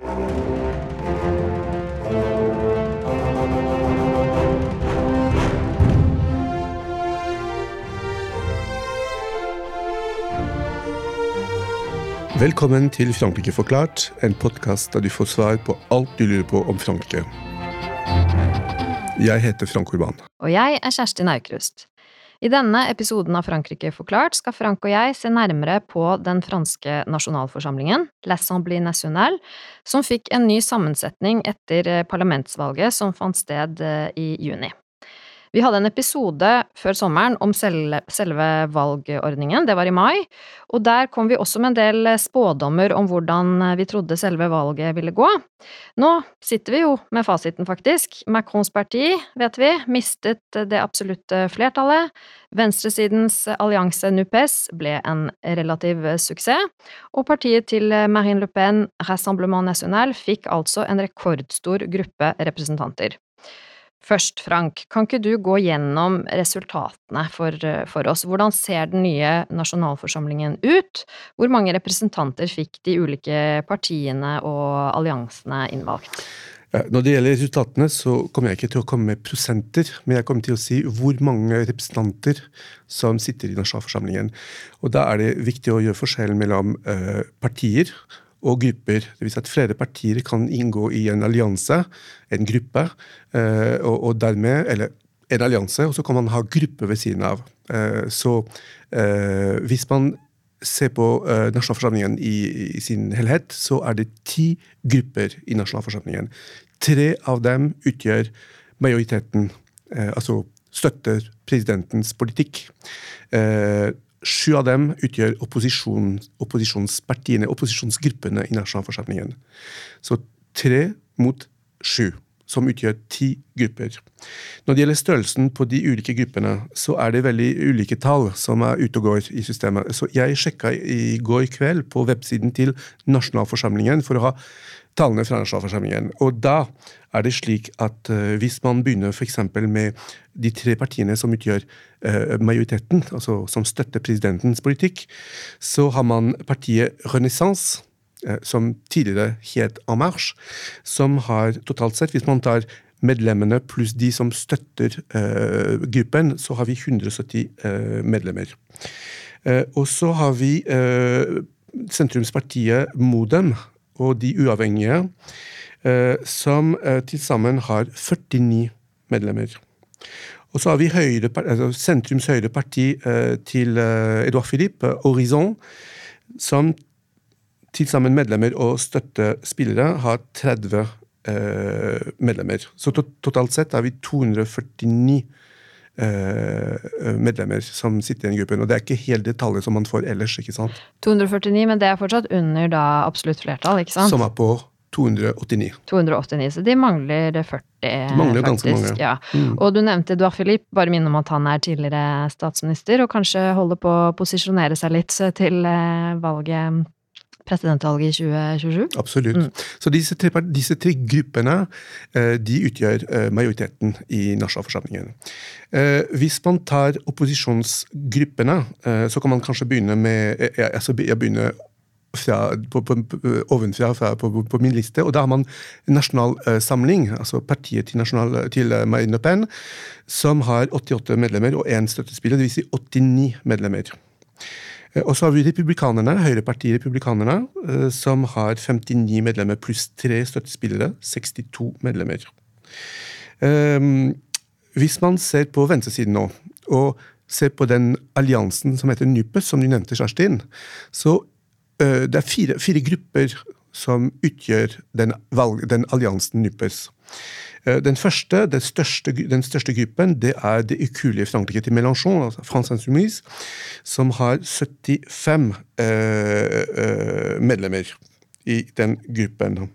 Velkommen til Frankrike forklart, en podkast der du får svar på alt du lurer på om Frankrike. Jeg heter Frank Urban. Og jeg er Kjersti Naukrust. I denne episoden av Frankrike forklart skal Frank og jeg se nærmere på den franske nasjonalforsamlingen, l'Assemblée nationale, som fikk en ny sammensetning etter parlamentsvalget som fant sted eh, i juni. Vi hadde en episode før sommeren om selve, valgordningen, det var i mai, og der kom vi også med en del spådommer om hvordan vi trodde selve valget ville gå. Nå sitter vi jo med fasiten, faktisk. Macrons parti, vet vi, mistet det absolutte flertallet. Venstresidens allianse NUPES ble en relativ suksess, og partiet til Marine Le Pen, Rassemblement National, fikk altså en rekordstor gruppe representanter. Først, Frank, kan ikke du gå gjennom resultatene for, for, oss? Hvordan ser den nye nasjonalforsamlingen ut? Hvor mange representanter fikk de ulike partiene og alliansene innvalgt? Når det gjelder resultatene, så kommer jeg ikke til å komme med prosenter, men jeg kommer til å si hvor mange representanter som sitter i nasjonalforsamlingen. Og da er det viktig å gjøre forskjellen mellom uh, partier og grupper. Det vil si at flere partier kan inngå i en allianse, en gruppe, eh, og, og dermed Eller en allianse, og så kan man ha grupper ved siden av. Eh, så eh, hvis man ser på nasjonalforsamlingen i, i sin helhet, så er det ti grupper i nasjonalforsamlingen. Tre av dem utgjør majoriteten, altså støtter presidentens politikk. Sju av dem utgjør opposisjon, opposisjonspartiene, opposisjonsgruppene i nasjonalforsamlingen. Så tre mot sju, som utgjør ti grupper. Når det gjelder størrelsen på de ulike gruppene, så er det veldig ulike tall som er ute og går i systemet. Så jeg sjekka i går kveld på websiden til nasjonalforsamlingen for å ha tallene fra nasjonalforsamlingen. Og da er det slik at uh, hvis man begynner f.eks. med de tre partiene som utgjør uh, majoriteten, altså som støtter presidentens politikk, så har man partiet Renaissance, som tidligere het En Marche, som har totalt sett, hvis man tar medlemmene pluss de som støtter gruppen, så har vi 170 medlemmer. og så har vi sentrumspartiet Modem, og de uavhengige, eh, som eh, til sammen har 49 medlemmer. Og så har vi høyre, altså sentrums høyre parti eh, til Edouard Philippe, Horizon, som til sammen medlemmer og støttespillere har 30 medlemmer. Så totalt sett har vi 249 medlemmer som sitter i den gruppen. Og det er ikke helt det tallet som man får ellers. ikke sant? 249, men det er fortsatt under da absolutt flertall, ikke sant? Som er på 289. 289, Så de mangler 40, de mangler faktisk. ganske mange. Ja. Mm. Og du nevnte Edouard Philippe, bare minne om at han er tidligere statsminister, og kanskje holder på å posisjonere seg litt til eh, valget presidentvalget i 2027? Absolutt. Mm. Så disse tre, disse tre, gruppene eh, de utgjør eh, majoriteten i nasjonalforsamlingen. Eh, hvis man tar opposisjonsgruppene, så kan man kanskje begynne med altså Jeg begynner fra, på, på, ovenfra fra, på, på, min liste. Og da har man Nasjonal Samling, altså partiet til, nasjonal, til Marine Le Pen, som har 88 medlemmer og én støttespiller, dvs. Si 89 medlemmer. Eh, og så har vi republikanerne, Høyrepartiet Republikanerne, eh, som har 59 medlemmer pluss tre støttespillere. 62 medlemmer. Ehm, hvis man ser på venstresiden nå, og ser på den alliansen som heter NUPES, som du nevnte, Kjerstin, så eh, det er fire, fire grupper som utgjør den, den alliansen NUPES. Eh, den første, den største, den største gruppen, det er det ukuelige Frankrike til Mélenchon, altså France Insoumise, som har 75 eh, eh, medlemmer i den gruppen.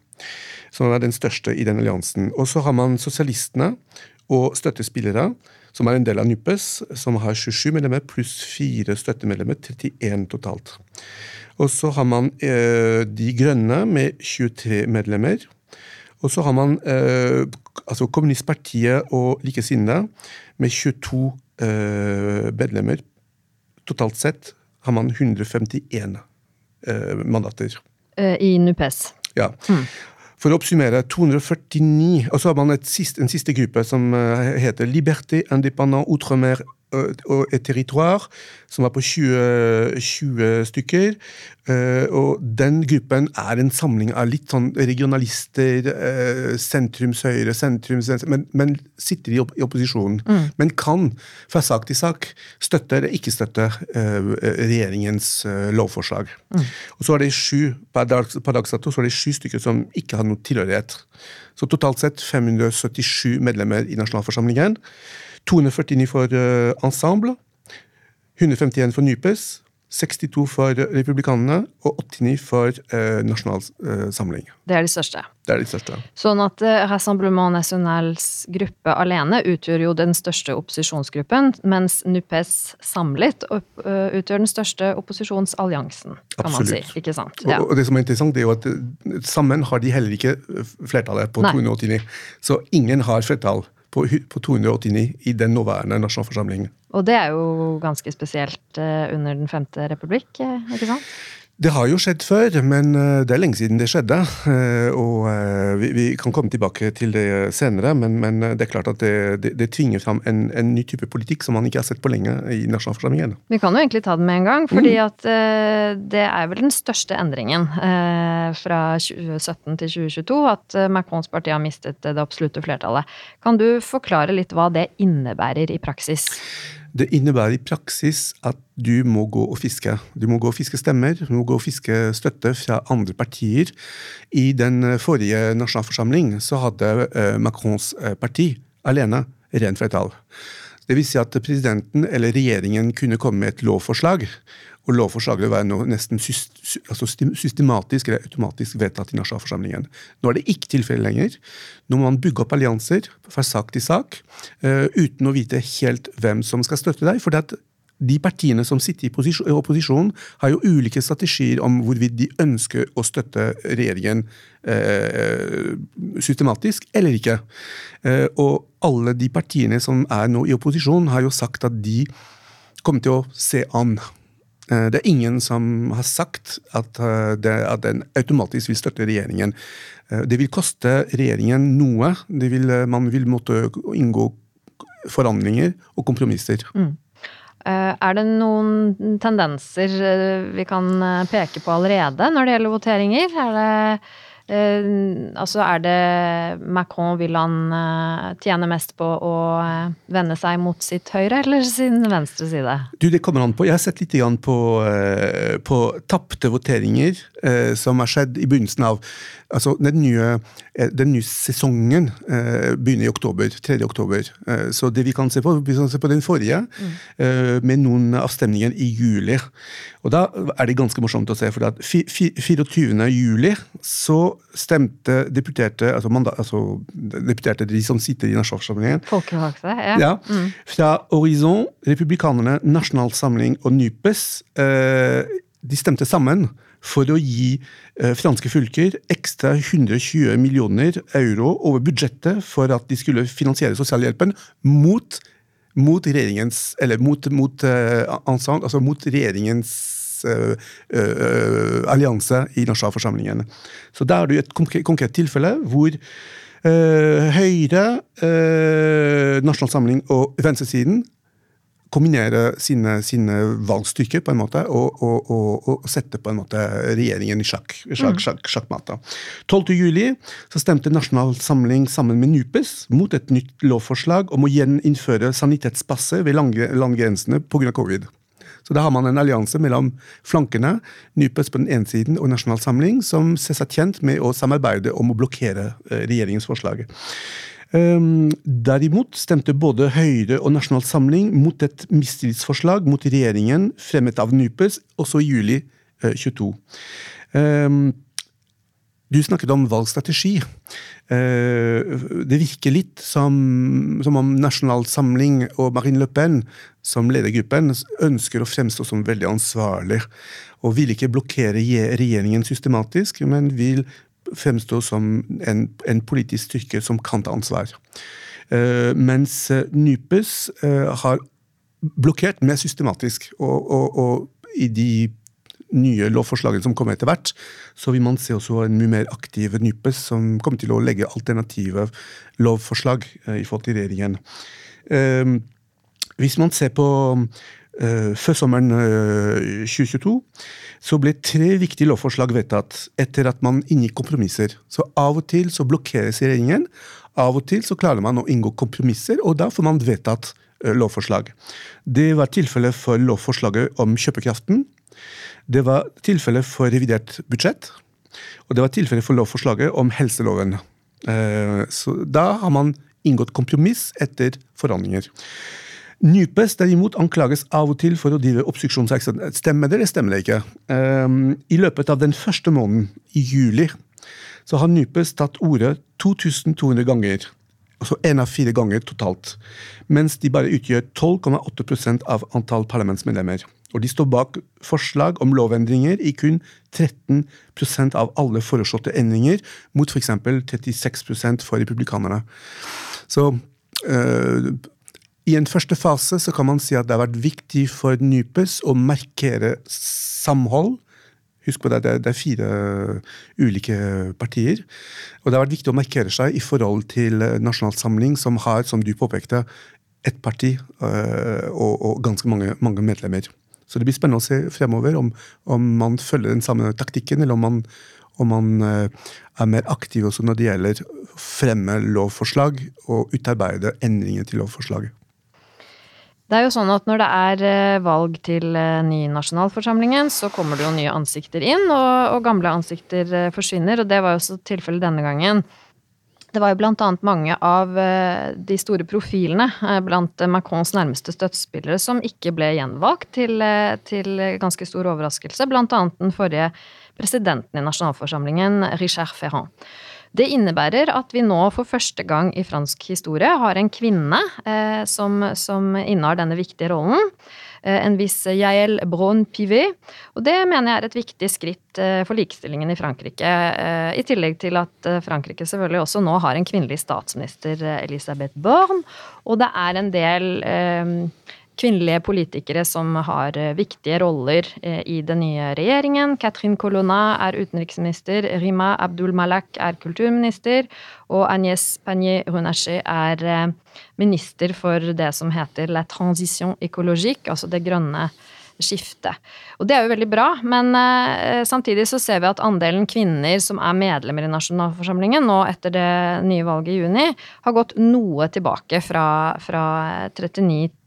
Som er den største i den alliansen. Og så har man sosialistene og støttespillere, som er en del av NUPES, som har 27 medlemmer pluss 4 støttemedlemmer, 31 totalt. Og så har man eh, De grønne med 23 medlemmer. Og så har man eh, altså Kommunistpartiet og likesinnede med 22 eh, medlemmer. Totalt sett har man 151 eh, mandater. I NUPES. Ja. Mm. For å oppsummere 249 Og så har man siste, en siste gruppe som heter Liberté indépendant outremer et territoire, som var på 20, 20 stykker. Og den gruppen er en samling av litt sånn regionalister, sentrumshøyre, sentrumsvenstre, men, men, sitter i, opposisjonen, Mm. Men kan fra sak til sak støtte eller ikke støtte regjeringens lovforslag. Mm. Og så er det sju per dags dato så er det sju stykker som ikke har noe tilhørighet. Så totalt sett 577 medlemmer i nasjonalforsamlingen. 249 for uh, Ensemble, 151 for Nypes, 62 for Republikanerne og 89 for uh, Nasjonal uh, Samling. Det er de største. Det er de største. Sånn at uh, Rassemblement Nationals gruppe alene utgjør jo den største opposisjonsgruppen, mens Nupes samlet opp, uh, utgjør den største opposisjonsalliansen, kan Absolutt. man si. Ikke sant? Ja. Og, og, det som er interessant, det er jo at sammen har de heller ikke flertallet på 289. Så ingen har flertall på, på 289 i den nåværende nasjonalforsamlingen. Og det er jo ganske spesielt eh, under den femte republikk, eh, ikke sant? Det har jo skjedd før, men eh, det er lenge siden det skjedde. Eh, og vi, vi, kan komme tilbake til det senere, men, men det er klart at det, det, det tvinger fram en, en, ny type politikk som man ikke har sett på lenge i nasjonalforsamlingen. Vi kan jo egentlig ta den med en gang, fordi mm. at det er vel den største endringen fra 2017 til 2022 at Macrons parti har mistet det absolutte flertallet. Kan du forklare litt hva det innebærer i praksis? Det innebærer i praksis at du må gå og fiske. Du må gå og fiske stemmer, du må gå og fiske støtte fra andre partier. I den forrige nasjonalforsamling så hadde eh, Macrons eh, parti alene rent flertall. Vil si at presidenten eller regjeringen kunne komme med et lovforslag og lovforslaget være noe nesten altså systematisk eller automatisk vedtatt i nasjonalforsamlingen. Nå er det ikke tilfellet lenger. Nå må man bygge opp allianser fra sak til sak uh, uten å vite helt hvem som skal støtte deg. for det at de partiene som sitter i opposisjon, har jo ulike strategier om hvorvidt de ønsker å støtte regjeringen eh, systematisk eller ikke. Eh, og alle de partiene som er nå i opposisjon, har jo sagt at de kommer til å se an Eh, det er ingen som har sagt at, eh, det, at den automatisk vil støtte regjeringen. Eh, det vil koste regjeringen noe. Vil, man vil måtte inngå forhandlinger og kompromisser. Mm. Er det noen tendenser vi kan peke på allerede når det gjelder voteringer? Er det altså er det Macron vil han uh, tjene mest på å uh, vende seg mot sitt høyre eller sin venstre side? Du, Det kommer han på. Jeg har sett litt på, på tapte voteringer som har skjedd i begynnelsen av altså Den nye, den nye sesongen begynner i oktober. 3. oktober. så det vi kan se på, vi kan se på den forrige, mm. med noen avstemninger i juli. Og da er det ganske morsomt å se, for at 24. juli så stemte deputerte altså, mandat, altså deputerte de som sitter i nasjonalforsamlingen Folkevalgte, ja. ja mm. Fra Horizon, Republikanerne, Nasjonal Samling og NUPES. Eh, de stemte sammen for å gi eh, franske fylker ekstra 120 millioner euro over budsjettet for at de skulle finansiere sosialhjelpen mot, mot regjeringens Eller mot, mot, uh, altså mot regjeringens allianse i nasjonalforsamlingen. Så da er det et konkret, tilfelle hvor Høyre, Nasjonal Samling og venstresiden kombinere sine, sine valgstyrker på en måte, og, og, og, og, sette på en måte regjeringen i sjakk, sjakk, mm. sjakk, sjakkmatta. 12.7 så stemte Nasjonal Samling sammen med NUPES mot et nytt lovforslag om å gjeninnføre sanitetspasset ved landgrensene pga. covid. Så da har man en allianse mellom flankene, NUPES på den ene siden og Nasjonal Samling, som ser seg tjent med å samarbeide om å blokkere eh, regjeringens forslag. Um, derimot stemte både Høyre og Nasjonal Samling mot et mistillitsforslag mot regjeringen fremmet av NUPES også i juli uh, 22. Um, du snakket om valgstrategi. Uh, det virker litt som, som, om Nasjonal Samling og Marine Le Pen, som leder gruppen, ønsker å fremstå som veldig ansvarlig. Og vil ikke blokkere regjeringen systematisk, men vil fremstå som en, en, politisk styrke som kan ta ansvar. Uh, mens uh, NUPES har blokkert mer systematisk, og, og, og, i de nye lovforslagene som kommer etter hvert, så vil man se også en mye mer aktiv NUPES som kommer til å legge alternative lovforslag i forhold til regjeringen. Hvis man ser på før sommeren 2022 så ble tre viktige lovforslag vedtatt etter at man inngikk kompromisser. Så av og til så blokkeres regjeringen, av og til så klarer man å inngå kompromisser, og da får man vedtatt lovforslag. Det var tilfellet for lovforslaget om kjøpekraften. Det var tilfellet for revidert budsjett. Og det var tilfellet for lovforslaget om helseloven. Så da har man inngått kompromiss etter forhandlinger. Nypes derimot anklages av og til for å drive obstruksjonsvirksomhet. Stemmer det, eller stemmer det ikke? I løpet av den første måneden, i juli, så har Nypes tatt ordet 2200 ganger altså én av fire ganger totalt. Mens de bare utgjør 12,8% av antall parlamentsmedlemmer. Og de står bak forslag om lovendringer i kun 13% av alle foreslåtte endringer, mot f.eks. 36% for republikanerne. Så øh, i en første fase så kan man si at det har vært viktig for NUPES å markere samhold Husk på det, det er fire ulike partier. Og det har vært viktig å markere seg i forhold til Nasjonal Samling, som har, som du påpekte, ett parti øh, og, og, ganske mange, mange, medlemmer. Så det blir spennende å se fremover om, om man følger den samme taktikken, eller om man, om man øh, er mer aktiv også når det gjelder å fremme lovforslag og utarbeide endringer til lovforslaget. Det er jo sånn at når det er eh, valg til eh, ny nasjonalforsamlingen, så kommer det jo nye ansikter inn, og, og gamle ansikter eh, forsvinner. Og det var jo også tilfellet denne gangen. Det var jo blant annet mange av de store profilene blant Macrons nærmeste støttespillere som ikke ble gjenvalgt, til, til ganske stor overraskelse. Blant annet den forrige presidenten i nasjonalforsamlingen, Richard Ferrand. Det innebærer at vi nå for første gang i fransk historie har en kvinne eh, som, som innehar denne viktige rollen. Eh, en viss Yael Braun-Pivet. Og det mener jeg er et viktig skritt eh, for likestillingen i Frankrike. Eh, I tillegg til at eh, Frankrike selvfølgelig også nå har en kvinnelig statsminister, eh, Elisabeth Borne. Og det er en del kvinnelige politikere som har eh, viktige roller eh, i den nye regjeringen. Catherine Colonna er utenriksminister, Rima Abdul-Malak er kulturminister, og Agnès Pannier-Runacher er eh, minister for det som heter la transition écologique, altså det grønne skiftet. Og det er jo veldig bra, men samtidig så ser vi at andelen kvinner som er medlemmer i nasjonalforsamlingen nå etter det nye valget i juni, har gått noe tilbake fra, fra 39 Eh,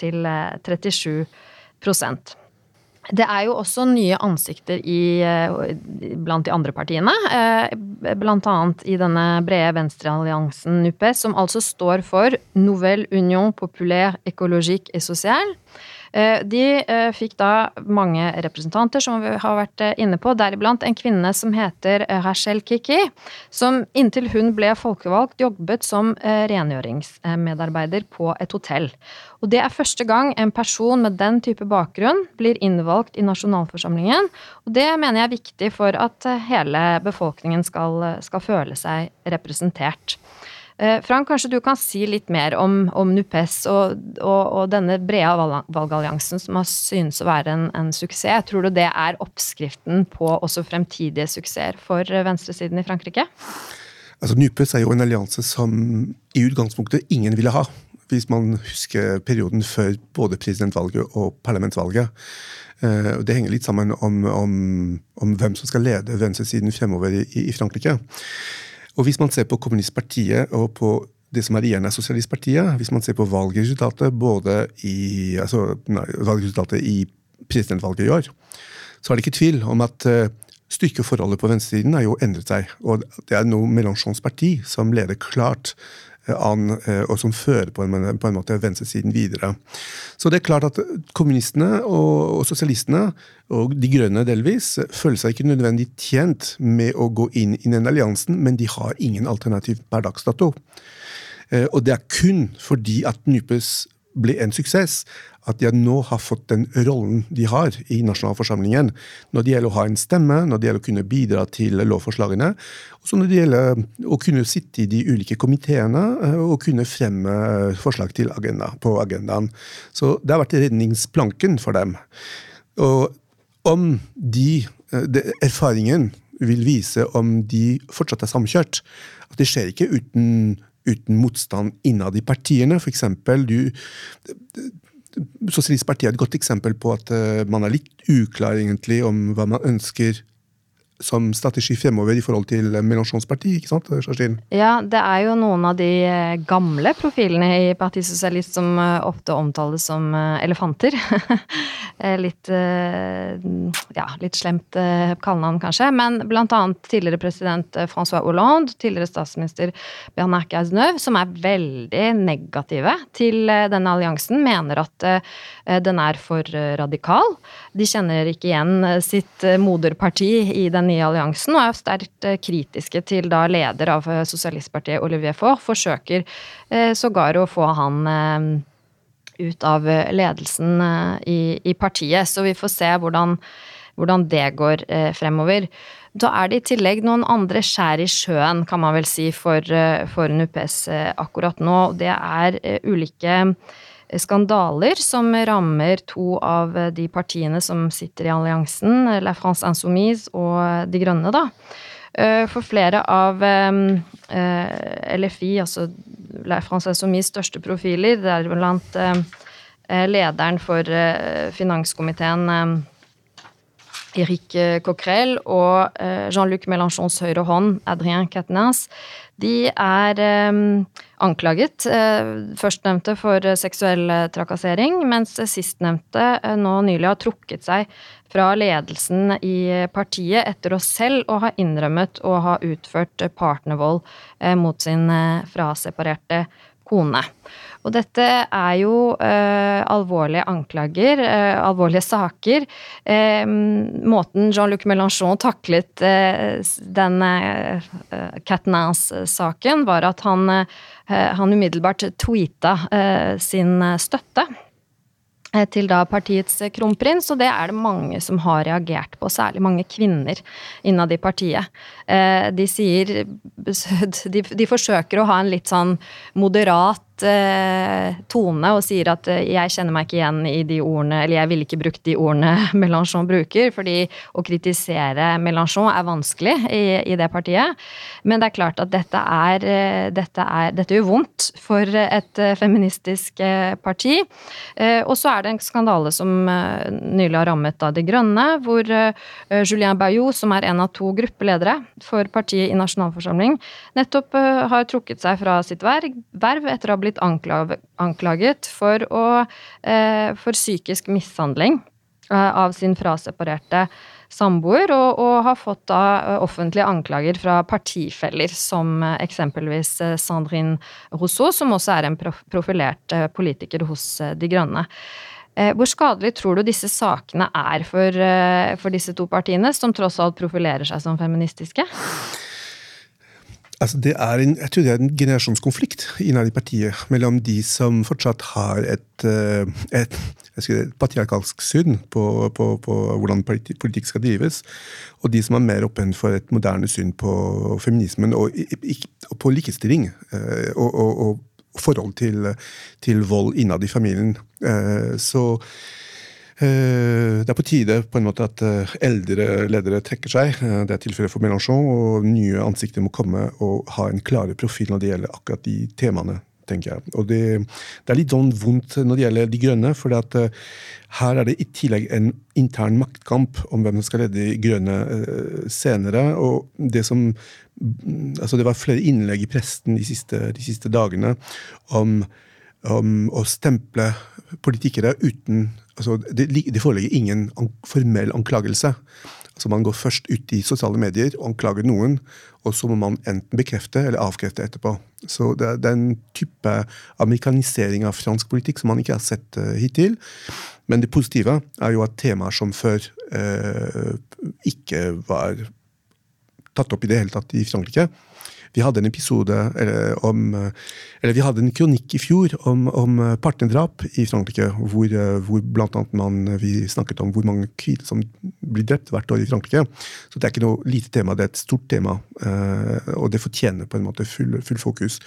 til 37 eh, det er jo også nye ansikter i, eh, blant de andre partiene. Blant annet i denne brede venstrealliansen NUPES, som altså står for Nouvelle Union Populaire Écologique et Sociale. Eh, de eh, fikk da mange representanter, som vi har vært eh, inne på, deriblant en kvinne som heter Rachel Kiki, som inntil hun ble folkevalgt, jobbet som rengjøringsmedarbeider på et hotell. Og det er første gang en person med den type bakgrunn blir innvalgt i nasjonalforsamlingen. Og det mener jeg er viktig for at hele befolkningen skal, skal føle seg representert. Eh, Frank, kanskje du kan si litt mer om, om NUPES og, og, og, denne brede valgalliansen som har synes å være en, en, suksess. Tror du det er oppskriften på også fremtidige suksesser for venstresiden i Frankrike? Altså, NUPES er jo en allianse som i utgangspunktet ingen ville ha. Hvis man husker perioden før både presidentvalget og parlamentsvalget. Eh, det henger litt sammen om, om, om hvem som skal lede venstresiden fremover i, i Frankrike. Og hvis man ser på Kommunistpartiet og på det som er igjen av Sosialistpartiet, hvis man ser på valgresultatet både i, altså, nei, valgresultatet i presidentvalget i år, så er det ikke tvil om at uh, styrkeforholdet på venstresiden har jo endret seg. Og det er nå Melanchons parti som leder klart an, eh, og som fører på en, på en måte venstresiden videre. Så det er klart at kommunistene og, og, sosialistene, og de grønne delvis, føler seg ikke nødvendig tjent med å gå inn i den alliansen, men de har ingen alternativ per dags dato. Eh, og det er kun fordi at NUPES ble en suksess, at de nå har fått den rollen de har i nasjonalforsamlingen. Når det gjelder å ha en stemme, når det gjelder å kunne bidra til lovforslagene, og når det gjelder å kunne sitte i de ulike komiteene eh, og kunne fremme forslag til agenda, på agendaen. Så det har vært redningsplanken for dem. Og om de, de, erfaringen vil vise om de fortsatt er samkjørt. At det skjer ikke uten, uten motstand innad i partiene. For eksempel, du, Sosialistpartiet er et godt eksempel på at man er litt uklar egentlig om hva man ønsker som strategi fremover i forhold til Mélenchons parti, ikke sant, Kjerstin? Ja, det er jo noen av de eh, gamle profilene i Partisosialist som eh, ofte omtales som eh, elefanter. litt ja, litt slemt kallenavn, kanskje. Men blant annet tidligere president Francois Hollande, tidligere statsminister Bernard Cazeneuve, som er veldig negative til denne alliansen, mener at den er for radikal. De kjenner ikke igjen sitt moderparti i den nye alliansen, og er sterkt eh, kritiske til da leder av eh, Sosialistpartiet, Olivier Faure, forsøker eh, sågar å få han ut av ledelsen i, i, partiet. Så vi får se hvordan, hvordan det går fremover. Da er det i tillegg noen andre skjær i sjøen, kan man vel si, for, for NUPS akkurat nå. Det er ulike skandaler som rammer to av de partiene som sitter i alliansen, La France Insoumise og De Grønne, da. Eh, for flere av eh, LFI, altså La France Insoumise største profiler, deriblant eh, lederen for finanskomiteen Eric Coquerel og Jean-Luc Mélenchons høyre hånd, Adrien Quatennens, de er eh, anklaget, eh, førstnevnte for seksuell trakassering, mens sistnevnte nå nylig har trukket seg fra ledelsen i partiet etter å selv å ha innrømmet å ha utført partnervold mot sin fraseparerte kone. Og dette er jo eh, alvorlige anklager, eh, alvorlige saker. Eh, måten Jean-Luc Mélenchon taklet eh, den eh, Catnance-saken, var at han, eh, han umiddelbart tweeta sin støtte til da partiets kronprins, og det er det mange som har reagert på, særlig mange kvinner innad i partiet. De sier De, de forsøker å ha en litt sånn moderat eh, tone og sier at eh, jeg kjenner meg ikke igjen i de ordene, eller jeg ville ikke brukt de ordene Mélenchon bruker, fordi å kritisere Mélenchon er vanskelig i, i, det partiet. Men det er klart at dette er eh, Dette, er, dette gjør vondt for et eh, feministisk parti. Og så er det en skandale som nylig har rammet av De Grønne, hvor Julien Bayou, som er en av to gruppeledere for partiet i nasjonalforsamling, nettopp har trukket seg fra sitt verv etter å ha blitt blitt anklaget for, å, eh, for psykisk mishandling eh, av sin fraseparerte samboer, og, og, har fått da eh, offentlige anklager fra partifeller, som eksempelvis Sandrine Rousseau, som også er en profilert politiker hos De Grønne. Hvor skadelig tror du disse sakene er for, for disse to partiene, som tross alt profilerer seg som feministiske? Altså det er en, jeg tror det er en generasjonskonflikt innad i partiet mellom de som fortsatt har et, eh, et, et patriarkalsk syn på, på, på, hvordan politikk skal drives, og de som er mer åpne for et moderne syn på feminismen og, og på likestilling. Eh, og, og, og, forhold til, til vold innad i familien. Eh, så det er på tide på en måte at eh, eldre ledere trekker seg. Eh, det er tilfellet for Mélenchon, og nye ansikter må komme og ha en klarere profil når det gjelder akkurat de temaene. tenker jeg. Og det, det er litt sånn vondt når det gjelder De grønne, for her er det i tillegg en intern maktkamp om hvem som skal lede De grønne senere. og det som altså Det var flere innlegg i presten de siste, de siste dagene om, om å stemple politikere uten altså, det, det, foreligger ingen formell anklagelse. Altså Man går først ut i sosiale medier og anklager noen, og så må man enten bekrefte eller avkrefte etterpå. Så det, det er en type amerikanisering av fransk politikk som man ikke har sett uh, hittil. Men det positive er jo at temaer som før uh, ikke var tatt opp i det hele tatt i Frankrike, vi hadde en episode eller, om Eller vi hadde en kronikk i fjor om, om partnerdrap i Frankrike, hvor, hvor blant annet man, vi snakket om hvor mange kvinner som blir drept hvert år i Frankrike. Så det er ikke noe lite tema, det er et stort tema, eh, og det fortjener på en måte full, full fokus.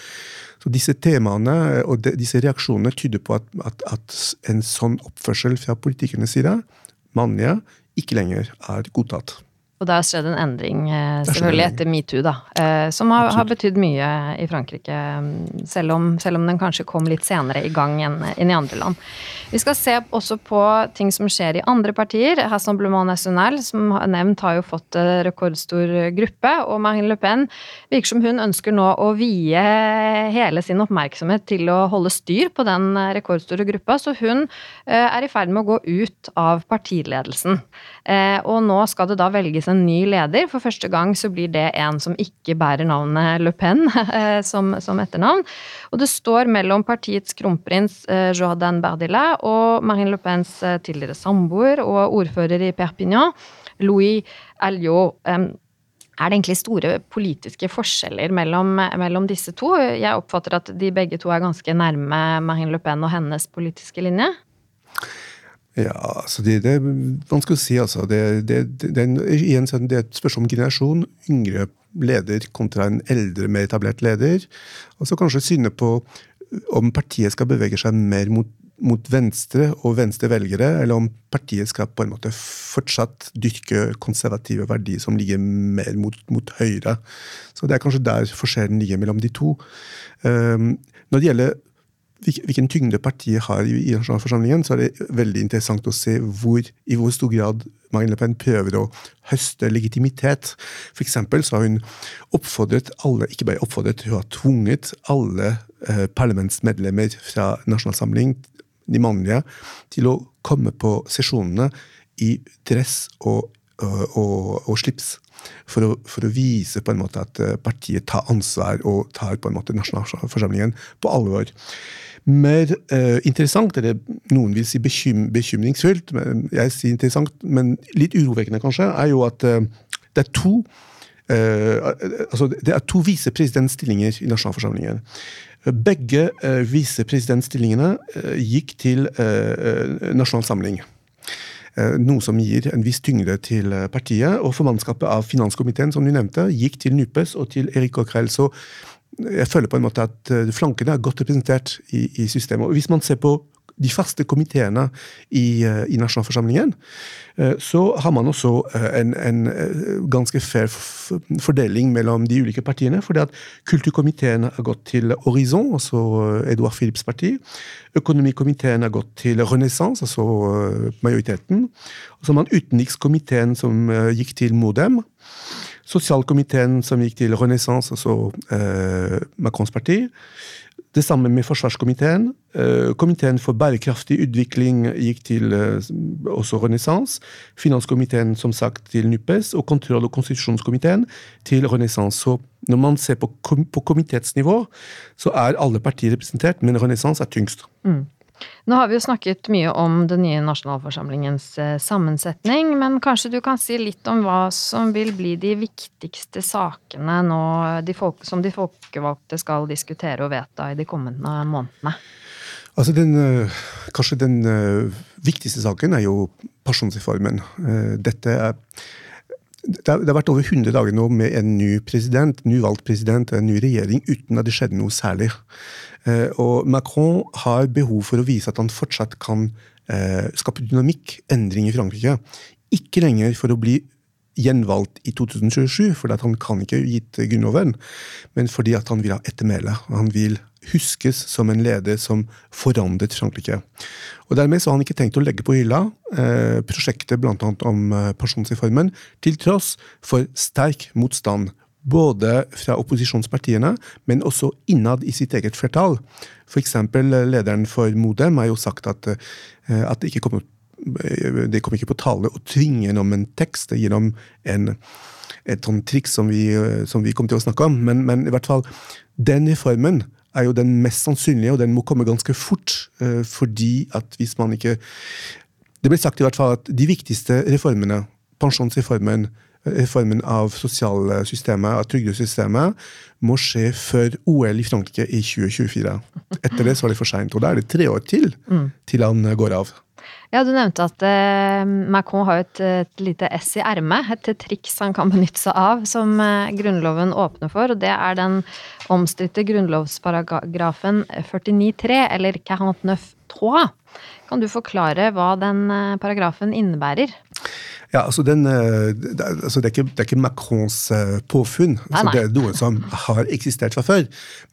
Så disse temaene og de, disse reaksjonene tyder på at, at, at en sånn oppførsel fra politikernes side, mannlige, ikke lenger er godtatt. Og har skjedd en endring, eh, selvfølgelig etter metoo, da. Eh, som har, har betydd mye i Frankrike, mm, selv om, selv om, den kanskje kom litt senere i gang enn, enn i andre land. Vi skal se også på ting som skjer i andre partier. Rassemblement National, som nevnt, har jo fått rekordstor gruppe. Og Marine Le Pen virker som hun ønsker nå å vie hele sin oppmerksomhet til å holde styr på den rekordstore gruppa, så hun eh, er i ferd med å gå ut av partiledelsen. Og nå skal det da velges en en ny leder. For første gang så blir det en som ikke bærer navnet Le Pen eh, som, som etternavn. Og det står mellom partiets kronprins eh, Jordan Berdila og Marine Le Pens eh, tidligere samboer og ordfører i Perpignan, Louis Alliot. Er det egentlig store politiske forskjeller mellom, mellom, disse to? Jeg oppfatter at de begge to er ganske nærme Marine Le Pen og hennes politiske linje? Ja, altså det, det, er vanskelig å si. altså. Det, det, det, igjen, det er et spørsmål om generasjon. Yngre leder kontra en eldre, mer etablert leder. Og så kanskje syne på om partiet skal bevege seg mer mot, mot venstre og venstre velgere, eller om partiet skal på en måte fortsatt dyrke konservative verdier som ligger mer mot, mot høyre. Så det er kanskje der forskjellen ligger mellom de to. Um, når det gjelder hvilken tyngde partiet har i, nasjonalforsamlingen, så er det veldig interessant å se hvor, i hvor stor grad Marine Le Pen prøver å høste legitimitet. For eksempel så har hun oppfordret alle, ikke bare oppfordret, hun har tvunget alle eh, parlamentsmedlemmer fra Nasjonalsamling, de mannlige, til å komme på sesjonene i dress og, og, og, og slips. For å, for å, vise på en måte at eh, partiet tar ansvar og tar på en måte nasjonalforsamlingen på alvor. Mer eh, interessant, eller noen vil si bekym bekymringsfullt, men jeg sier interessant, men litt urovekkende kanskje, er jo at eh, det er to eh, altså det er to visepresidentstillinger i nasjonalforsamlingen. Begge eh, visepresidentstillingene eh, gikk til eh, Nasjonal Samling. Noe som gir en viss tyngde til partiet. Og formannskapet av finanskomiteen som du nevnte, gikk til NUPES og til Erik Coquerel. Så jeg føler på en måte at eh, flankene er godt representert i, i systemet. Og hvis man ser på de faste komiteene i, eh, i nasjonalforsamlingen, eh, så har man også en, en, ganske fair fordeling mellom de ulike partiene. fordi at Kulturkomiteen har gått til Horizon, altså Edouard Philips parti. Økonomikomiteen har gått til Renaissance, altså majoriteten. Og så har man utenrikskomiteen som gikk til Modem sosialkomiteen som gikk til Renaissance, altså eh, Macrons parti. Det samme med forsvarskomiteen. Eh, komiteen for bærekraftig utvikling gikk til eh, også Renaissance. Finanskomiteen som sagt til NUPES, og kontroll- og konstitusjonskomiteen til Renaissance. Så når man ser på, kom på komitetsnivå, så er alle partier representert, men Renaissance er tyngst. Mm. Nå har vi jo snakket mye om den nye nasjonalforsamlingens eh, sammensetning, men kanskje du kan si litt om hva som vil bli de viktigste sakene nå de folk, som de folkevalgte skal diskutere og vedta i de kommende månedene? Altså den, eh, kanskje den uh, viktigste saken er jo pensjonsreformen. Dette er det har, vært over 100 dager nå med en ny president, nyvalgt president, en ny regjering, uten at det skjedde noe særlig. Eh, og Macron har behov for å vise at han fortsatt kan eh, skape dynamikk, endring i Frankrike. Ikke lenger for å bli gjenvalgt i 2027, fordi han kan ikke gitt grunnloven, men fordi han vil ha ettermæle. Han vil huskes som en leder som forandret Frankrike. Og Dermed så har han ikke tenkt å legge på hylla eh, prosjektet bl.a. om eh, pensjonsreformen, til tross for sterk motstand både fra opposisjonspartiene, men også innad i sitt eget flertall. F.eks. lederen for Modem har jo sagt at, eh, at det ikke kommer det kom ikke på tale å tvinge gjennom en tekst gjennom en, et sånt triks som vi, som vi kommer til å snakke om. Men, men, i hvert fall, den reformen er jo den mest sannsynlige, og den må komme ganske fort. Eh, fordi at hvis man ikke Det ble sagt i hvert fall at de viktigste reformene, pensjonsreformen, reformen av sosialsystemet, av trygdesystemet, må skje før OL i Frankrike i 2024. Etter det så er det for seint. Og da er det tre år til mm. til han går av. Ja, Du nevnte at eh, Macron har et, et lite S i ermet, et triks han kan benytte seg av, som eh, Grunnloven åpner for. og Det er den omstridte grunnlovsparagrafen 49.3, eller 49.3. Kan du forklare hva den eh, paragrafen innebærer? Ja, altså, den, det, altså det, er ikke, det, er ikke, Macrons påfunn. Altså det er noe som har eksistert fra før.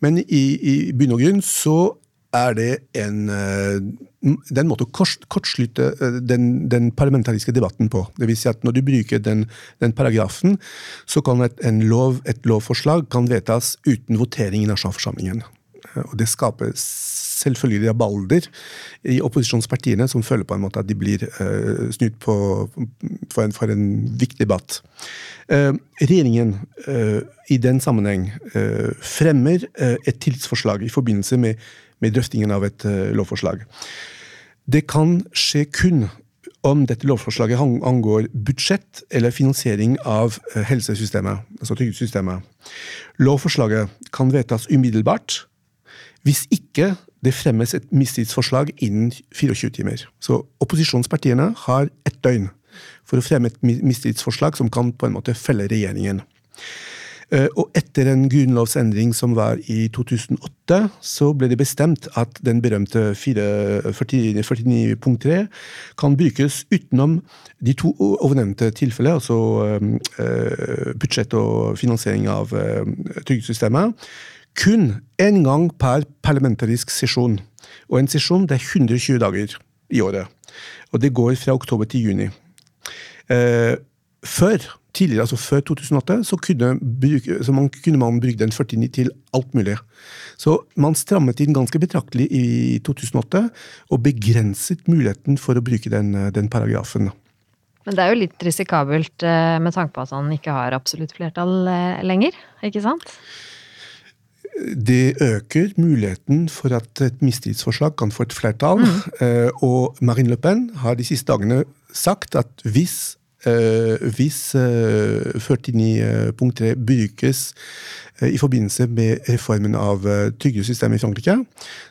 Men i, i bunn og grunn så er det en, det er en måte å kortslutte den, den, parlamentariske debatten på. Det vil si at Når du bruker den, den paragrafen, så kan et, lov, et lovforslag kan vedtas uten votering i nasjonalforsamlingen. Og det skaper selvfølgelig rabalder i opposisjonspartiene, som føler på en måte at de blir uh, snudd på for en, for en viktig debatt. Uh, regjeringen uh, i den sammenheng fremmer et tillitsforslag i forbindelse med, med drøftingen av et lovforslag. Det kan skje kun om dette lovforslaget angår budsjett eller finansiering av helsesystemet, altså trygdesystemet. Lovforslaget kan vedtas umiddelbart hvis ikke det fremmes et mistillitsforslag innen 24 timer. Så opposisjonspartiene har ett døgn for å fremme et mistillitsforslag som kan på en måte felle regjeringen. Eh, og etter en grunnlovsendring som var i 2008, så ble det bestemt at den berømte 49.3 kan brukes utenom de to ovennevnte tilfellene, altså eh, budsjett og finansiering av eh, trygdesystemet kun én gang per parlamentarisk sesjon. Og en sesjon det er 120 dager i året. Og det går fra oktober til juni. Eh, før tidligere, altså før 2008, så kunne, bruke, så man, kunne man bruke den 49 til alt mulig. Så man strammet inn ganske betraktelig i 2008, og begrenset muligheten for å bruke den, den paragrafen. Men det er jo litt risikabelt eh, med tanke på at han ikke har absolutt flertall eh, lenger, ikke sant? Det øker muligheten for at et mistillitsforslag kan få et flertall. Mm. Eh, og Marine Le Pen har de siste dagene sagt at hvis hvis uh, 49.3 brukes uh, i forbindelse med reformen av trygdesystemet i Frankrike,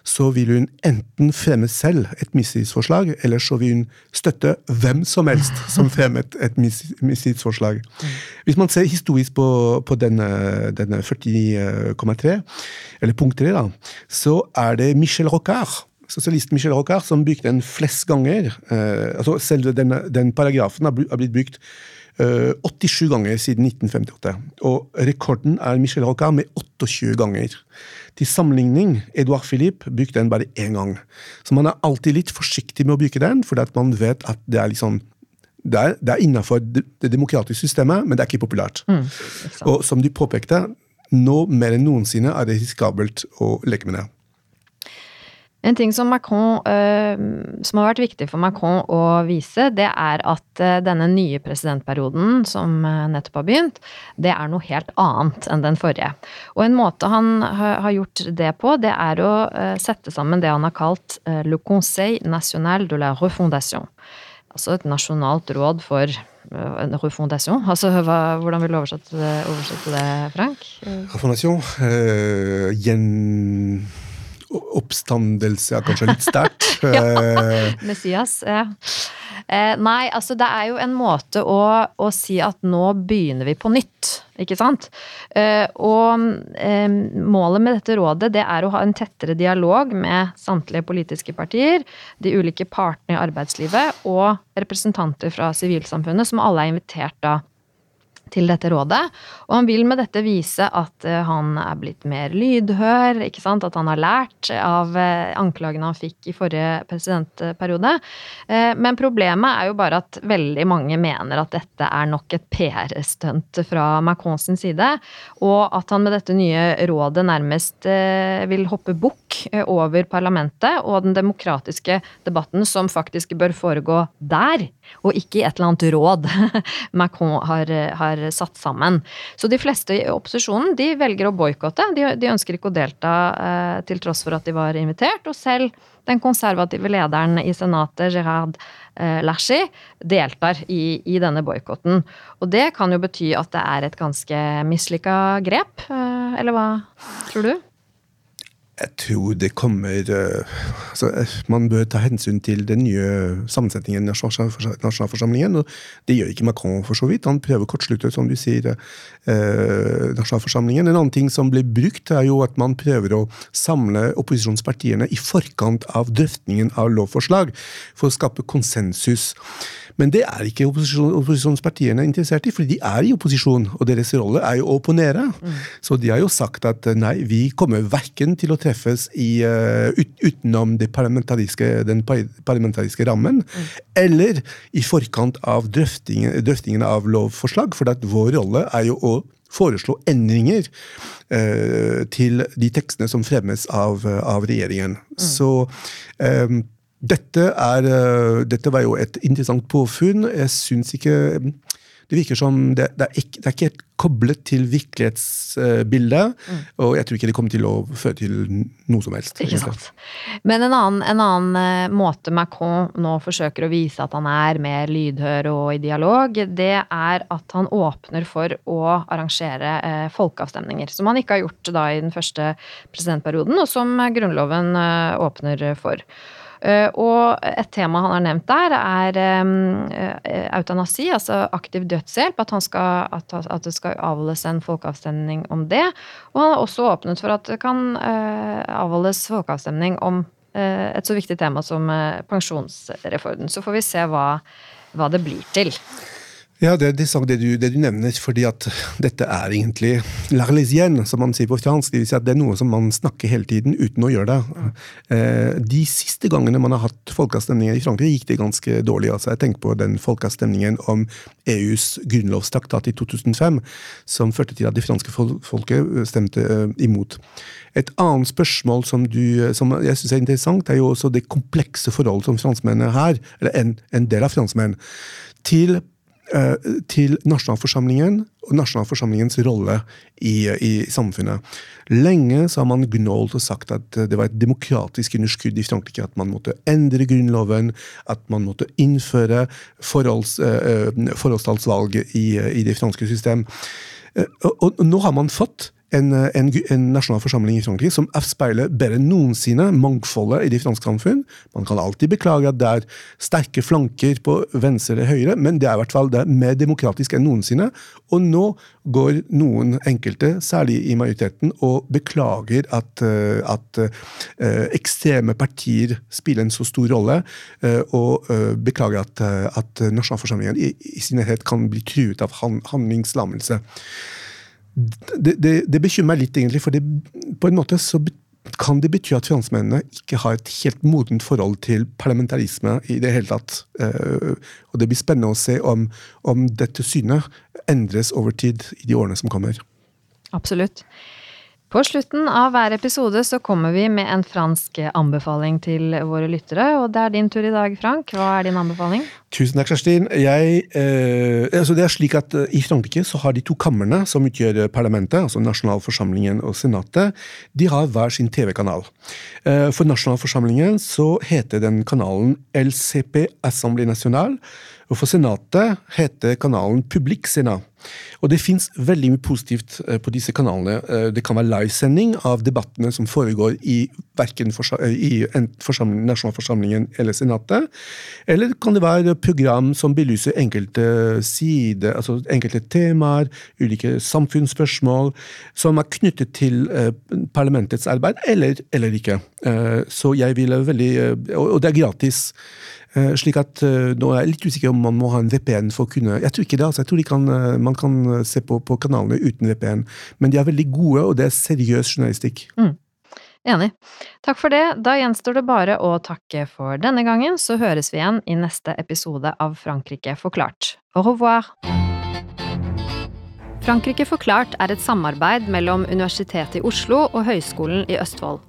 så vil hun enten fremme selv et mistillitsforslag, eller så vil hun støtte hvem som helst som fremmet et mistillitsforslag. Hvis man ser historisk på, på denne, denne 49,3, eller punkt 3, da, så er det Michel Rocard sosialisten Michel Rocard som brukte den flest ganger. Eh, altså Selve denne, den paragrafen har blitt brukt eh, 87 ganger siden 1958. Og rekorden er Michel Rocard med 28 ganger. Til sammenligning, Edouard Philippe brukte den bare én gang. Så man er alltid litt forsiktig med å bruke den, fordi at man vet at det er liksom det er, det er innenfor det, det, demokratiske systemet, men det er ikke populært. Mm, og som du påpekte, nå mer enn noensinne er det risikabelt å leke med det. En ting som, Macron, øh, som har vært viktig for Macron å vise, det er at øh, denne nye presidentperioden som øh, nettopp har begynt, det er noe helt annet enn den forrige. Og en måte han har gjort det på, det er å sette sammen det han har kalt Le Conseil national de la refondation. Altså et nasjonalt råd for refondation. Altså, hva, hvordan vil du oversette oversette det Frank? Refondation? Uh, gjen oppstandelse er kanskje litt sterkt. ja, eh, Messias, ja. Eh, nei, altså det er jo en måte å, å, si at nå begynner vi på nytt, ikke sant? Eh, og eh, målet med dette rådet det er å ha en tettere dialog med samtlige politiske partier, de ulike partene i arbeidslivet og representanter fra sivilsamfunnet, som alle er invitert da til dette rådet. Og han vil med dette vise at eh, han er blitt mer lydhør, ikke sant? at han har lært av eh, anklagene han fikk i forrige presidentperiode. Eh, men problemet er jo bare at veldig mange mener at dette er nok et PR-stunt fra Macron sin side, og at han med dette nye rådet nærmest vil hoppe bukk over parlamentet og den demokratiske debatten som faktisk bør foregå der, og ikke i et eller annet råd Macron har, har er satt sammen. Så de fleste i opposisjonen de velger å boikotte. De, de, ønsker ikke å delta eh, til tross for at de var invitert. Og selv den konservative lederen i Senatet, Gerard eh, Lashi, deltar i, i denne boikotten. Og det kan jo bety at det er et ganske mislykka grep, eh, eller hva tror du? Jeg tror det kommer uh, altså, Man bør ta hensyn til den nye sammensetningen i nasjonalforsamlingen. og Det gjør ikke Macron, for så vidt. Han prøver å kortslutte, som du sier, uh, nasjonalforsamlingen. En annen ting som blir brukt, er jo at man prøver å samle opposisjonspartiene i forkant av drøftingen av lovforslag, for å skape konsensus. Men det er ikke opposisjon, opposisjonspartiene interessert i, fordi de er i opposisjon, og deres rolle er jo å opponere. Mm. Så de har jo sagt at nei, vi kommer verken til å treffes i, uh, ut, utenom parlamentariske, den parlamentariske rammen, mm. eller i forkant av drøftingen, drøftingen av lovforslag, for vår rolle er jo å foreslå endringer uh, til de tekstene som fremmes av, av regjeringen. Mm. Så um, dette, er, eh, dette, var jo et interessant påfunn. Jeg syns ikke Det virker som det, det, er, ikke, det er ikke helt koblet til virkelighetsbildet. Mm. Og jeg tror ikke det kommer til å føre til noe som helst. Ikke sant. Men en annen, en annen eh, måte Macron nå forsøker å vise at han er mer lydhør og i dialog, det er at han åpner for å arrangere eh, folkeavstemninger. Som han ikke har gjort da i den første presidentperioden, og som Grunnloven eh, åpner for. Eh, og et tema han har nevnt der, er eh, eutanasi, altså aktiv dødshjelp. At, skal, at, det skal avholdes en folkeavstemning om det. Og han har også åpnet for at det kan eh, avholdes folkeavstemning om et så viktig tema som pensjonsreformen. Så får vi se hva, hva det blir til. Ja, det er det, du, det, du, nevner, fordi at dette er egentlig l'arlésienne, som man sier på fransk. Det vil si at det er noe som man snakker hele tiden uten å gjøre det. Eh, de siste gangene man har hatt folkeavstemninger i Frankrike, gikk det ganske dårlig. altså Jeg tenker på den folkeavstemningen om EUs grunnlovstraktat i 2005, som førte til at det franske folket stemte eh, imot. Et annet spørsmål som, du, som jeg syns er interessant, er jo også det komplekse forholdet som franskmennene har, eller en, en del av franskmenn, til Eh, til nasjonalforsamlingen og nasjonalforsamlingens rolle i, i, samfunnet. Lenge så har man gnålt og sagt at det var et demokratisk underskudd i Frankrike. At man måtte endre grunnloven, at man måtte innføre forholds, uh, forholdstallsvalg i, i, det franske system. Og, og, nå har man fått en, en, en, nasjonal forsamling i Frankrike som avspeiler bedre enn noensinne mangfoldet i det franske samfunn. Man kan alltid beklage at det er sterke flanker på venstre eller høyre, men det er i hvert fall det er mer demokratisk enn noensinne. Og nå går noen enkelte, særlig i majoriteten, og beklager at, eh, at uh, ekstreme partier spiller en så stor rolle, og beklager at, at nasjonalforsamlingen i, i sin helhet kan bli truet av handlingslammelse det, det, det, bekymrer litt, egentlig, for det, på en måte så kan det bety at franskmennene ikke har et helt modent forhold til parlamentarisme i det hele tatt. Eh, og det blir spennende å se om, om dette synet endres over tid i de årene som kommer. Absolutt. På slutten av hver episode så kommer vi med en fransk anbefaling til våre lyttere. Og det er din tur i dag, Frank. Hva er din anbefaling? Tusen takk, Kjerstin. Jeg, eh, altså det er slik at eh, I Frankrike så har de to kamrene som utgjør parlamentet, altså nasjonalforsamlingen og senatet, de har hver sin TV-kanal. Eh, for nasjonalforsamlingen så heter den kanalen LCP Assemblée Nationale. Og for senatet heter kanalen Publik Senat. Og det fins veldig mye positivt eh, på disse kanalene. Eh, det kan være livesending av debattene som foregår i eh, i nasjonalforsamlingen eller senatet. Eller kan det være program som belyser enkelte sider, altså enkelte temaer, ulike samfunnsspørsmål, som er knyttet til parlamentets arbeid, eller, eller ikke. Så jeg ville veldig Og det er gratis. Eh, slik at eh, Nå er jeg litt usikker om man må ha en VPN for å kunne Jeg tror ikke det. altså jeg tror kan, eh, Man kan se på, på, kanalene uten VPN, men de er veldig gode, og det er seriøs journalistikk. Mm. Enig. Takk for det. Da gjenstår det bare å takke for denne gangen, så høres vi igjen i neste episode av Frankrike forklart. Au revoir! Frankrike forklart er et samarbeid mellom Universitetet i Oslo og Høgskolen i Østfold.